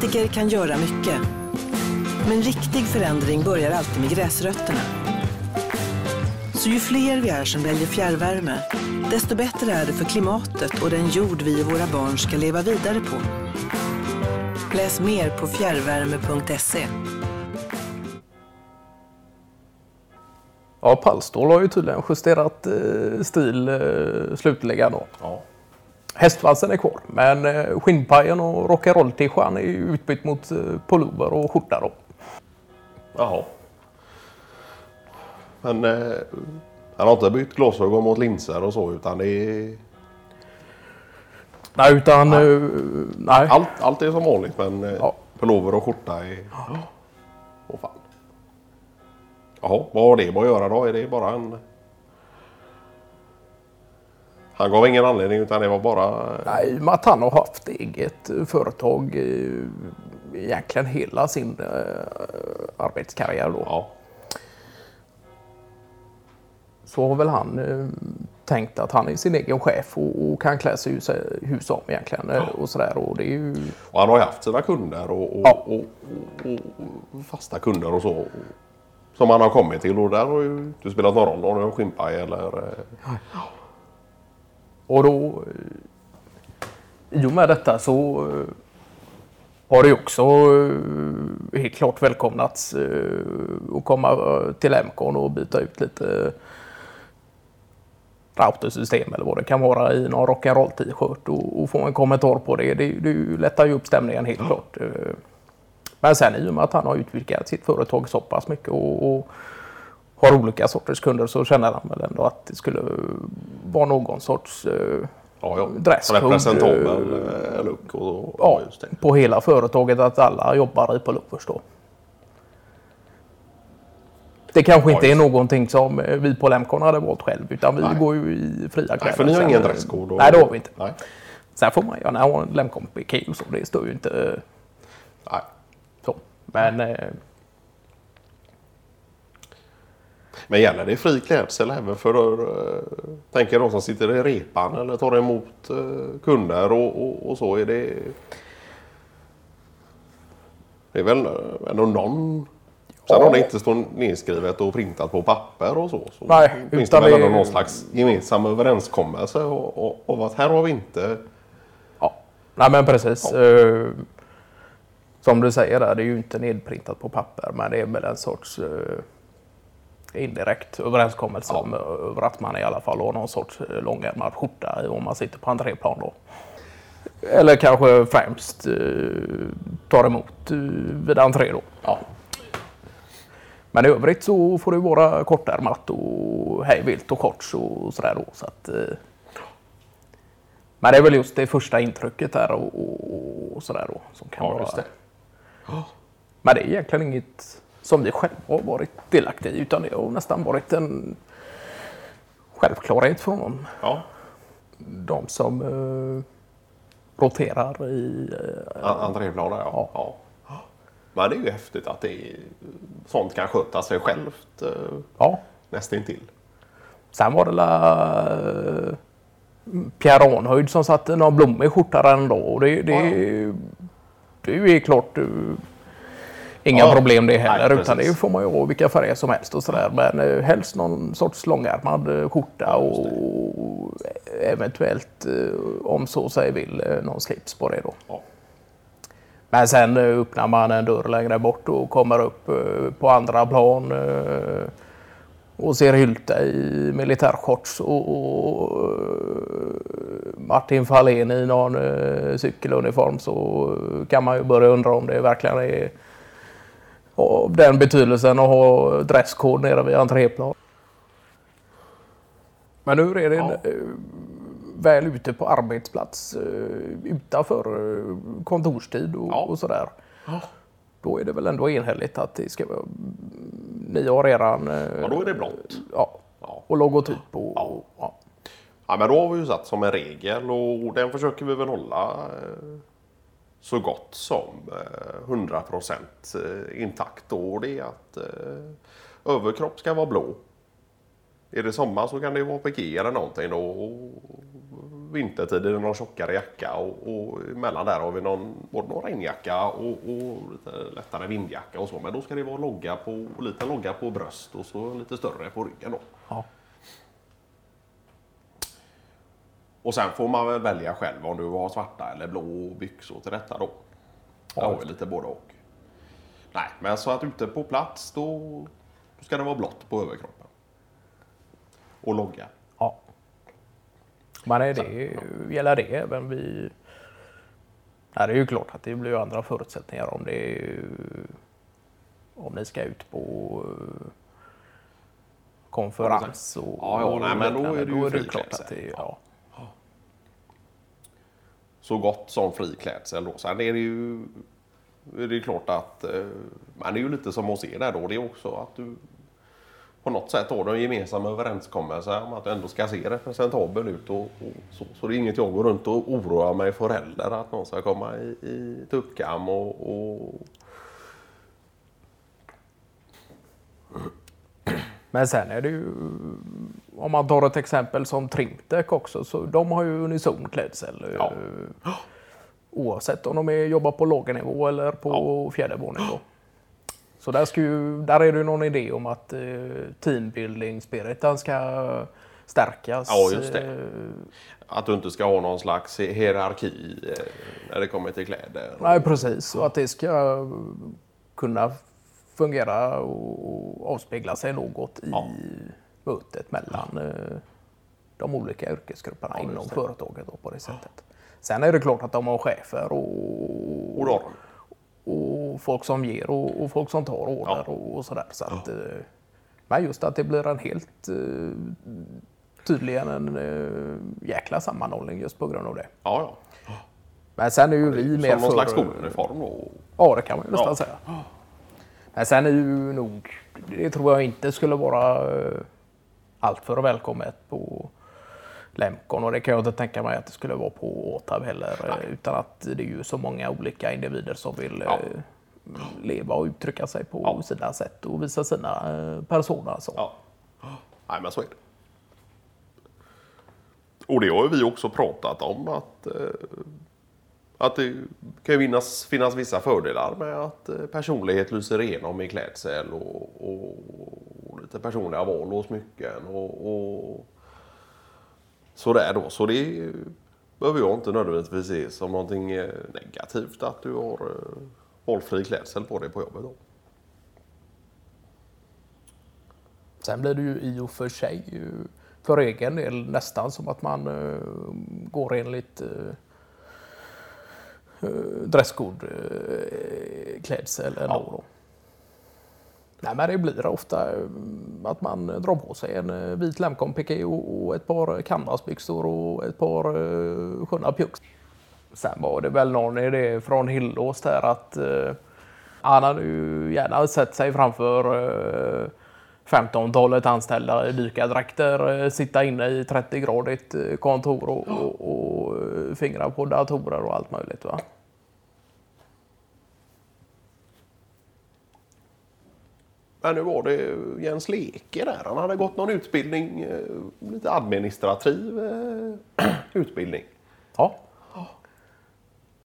Politiker kan göra mycket. Men riktig förändring börjar alltid med gräsrötterna. Så ju fler vi är som väljer fjärrvärme, desto bättre är det för klimatet och den jord vi och våra barn ska leva vidare på. Läs mer på fjärrvärme.se. Ja, Pallstål har ju tydligen justerat eh, stil eh, slutligen då. Ja. Hästvalsen är kvar, men eh, skinnpajen och rock'n'roll-tishan är utbytt mot eh, pullover och skjorta då. Jaha. Men eh, han har inte bytt glasögon mot linser och så utan det är... Nej, utan... eh, nej. Allt, allt är som vanligt men eh, Ja. pullover och skjorta är... Åh fan. Jaha, vad har det med att göra då? Är det bara en... Han gav ingen anledning utan det var bara... Nej, med att han har haft eget eh, företag eh, egentligen hela sin eh, arbetskarriär då. Ja. Så har väl han eh, tänkt att han är sin egen chef och, och kan klä sig hur, hur som egentligen. eh, Och sådär. Och det är ju... Och han har ju haft sina kunder och, och, Ja. och, och, och fasta kunder och så. Som han har kommit till och där har ju inte spelat någon roll om det är en skinnpaj eller... eh, Och då, i och med detta så eh, har det också eh, helt klart välkomnats eh, att komma till Emcon och byta ut lite routersystem eller vad det kan vara i någon rock'n'roll t-shirt och, och få en kommentar på det. Det, det lättar ju upp stämningen helt klart. Men sen i och med att han har utvidgat sitt företag så pass mycket och, och har olika sorters kunder så känner han väl ändå att det skulle vara någon sorts eh, Ja, ja. Dresscode, Representabel eh, eh, look och, och ja, just det. på hela företaget att alla jobbar i pullovers då. Det kanske Ja, inte är någonting som eh, vi på Lemcon hade valt själv utan vi Nej. går ju i fria kläder. Nej, för ni har ingen dresscode? och- Nej, det har vi inte. Nej. Sen får man gärna ha en Lemcon piké och så. Det står ju inte Nej. så. Men eh, Men gäller det fri klädsel även för uh, tänker de som sitter i repan eller tar emot eh, kunder och, och, och så? Är det... Det är väl eh, ändå någon... Sen om det inte står nedskrivet och printat på papper och så. så Nej, finns det väl ändå någon slags gemensam överenskommelse och, och, och att här har vi inte... ja, nej men precis. Eh, som du säger där, det är ju inte nedprintat på papper men det är väl en sorts eh, indirekt överenskommelse om, eh, över att man i alla fall har någon sorts eh, långärmad skjorta om man sitter på entréplan då. Eller kanske främst eh, tar emot eh, vid entré då. Ja. Men i övrigt så får det vara kortärmat och hej vilt och shorts och sådär då. Så att, eh, men det är väl just det första intrycket där och, och, och sådär då som kan Ja, vara. det. Men det är egentligen inget som vi själva har varit delaktiga i utan det har nästan varit en självklarhet från Ja. de som eh, roterar i... Eh, A- Entréplaner, ja. ja. Men det är ju häftigt att det är, sånt kan sköta sig självt eh, ja. nästintill. Sen var det la, eh, Pierre Arnhöjd som satte någon blommig skjorta där ändå. Och det, det, det är ju klart eh, inga Ja. problem det heller. Nej, utan det får man ju ha vilka färger som helst och sådär. Men eh, helst någon sorts långärmad eh, skjorta och eventuellt eh, om så sig vill eh, någon slips på det då. Ja. Men sen eh, öppnar man en dörr längre bort och kommer upp eh, på andra plan och ser Hylte i militärshorts och, och eh, Martin Fahlén i någon cykeluniform så kan man ju börja undra om det verkligen är av den betydelsen att ha dresscode nere vid entréplan. Men nu är det Ja. eh, väl ute på arbetsplats eh, utanför eh, kontorstid och, Ja. och sådär. Då är det väl ändå enhälligt att det ska vara ni har eran... Ja, då är det blått. Ja, Ja. och logotyp och... Ja. Ja. Ja, men då har vi ju satt som en regel och den försöker vi väl hålla så gott som eh, 100% eh, intakt. Och det är att eh, överkropp ska vara blå. är det sommar så kan det vara piké eller någonting då. Och vintertid är det någon tjockare jacka och, och emellan där har vi någon, både någon regnjacka och, och lite lättare vindjacka och så. Men då ska det vara logga på, lite logga på bröst och så lite större på ryggen då. Ja. Och sen får man väl välja själv om du har svarta eller blå byxor till detta då. Jag har ju lite både och. Nej, men så att ute på plats då, då ska det vara blått på överkroppen. Och logga. ja. Men är det, gäller det även vid... Nej, det är ju klart att det blir andra förutsättningar om det är, om ni ska ut på eh, konferens och, Ja, ja, nej, men då är det ju klart friklädsel. att det ja. Så gott som fri klädsel då. Sen är det ju det är klart att eh, man är ju lite som hos er där då. Det är också att du på något sätt har du en gemensam överenskommelse om att du ändå ska se representabel ut. Och, och så, så det är inget jag går runt och oroar mig för heller. Att någon ska komma i, i tuppkam och, och Men sen är det ju, om man tar ett exempel som Trimtech också, så de har ju unison klädsel. Ja. eh, Oavsett om de är, jobbar på lågnivå eller på fjärdernivå. Så där, ska ju, där är det ju någon idé om att eh, teambuilding-spiriten ska stärkas. Ja, just det. Eh, att du inte ska ha någon slags hierarki eh, när det kommer till kläder. Nej, precis. Och att det ska kunna fungera och avspegla sig något i Ja. Mötet mellan eh, de olika yrkesgrupperna Ja, inom det. företaget då, på det sättet. Sen är det klart att de har chefer och, Och och folk som ger och, och folk som tar order Ja. och, och sådär. Så att, eh, men just att det blir en helt eh, tydligen en eh, jäkla sammanhållning just på grund av det. ja, ja. Men sen är ju vi mer Som någon för... slags skoluniform då. Ja, det kan man ju nästan Ja. säga. Men sen är ju nog, det tror jag inte skulle vara eh, allt för välkommet på Lemcon och det kan jag inte tänka mig att det skulle vara på Åtab heller. eh, Utan att det är ju så många olika individer som vill Ja. eh, leva och uttrycka sig på Ja. sina sätt och visa sina eh, personer. Så. Ja. Nej, men så är det. Och det har vi också pratat om att, att det kan finnas, finnas vissa fördelar med att personlighet lyser igenom i klädsel och, och lite personliga val och smycken och, och sådär då. Så det behöver jag inte nödvändigtvis se som någonting eh, negativt att du har eh, valfri klädsel på dig på jobbet. Då. Sen blir det ju i och för sig för egen del nästan som att man uh, går enligt dresscode-klädsel. Ja. Då. Nej, men det blir ofta mm, att man drar på sig en eh, vit lemkonpiké och, och ett par eh, canvasbyxor och ett par eh, sköna pjux. Sen var det väl någon idé från Hillås där att eh, han hade ju gärna sett sig framför uh, 15-talet anställda i dykardräkter eh, sitta inne i 30-gradigt eh, kontor och, och, och fingra på datorer och allt möjligt. Va? Men nu var det Jens Leke där. Han hade gått någon utbildning, eh, lite administrativ eh, utbildning. Ja,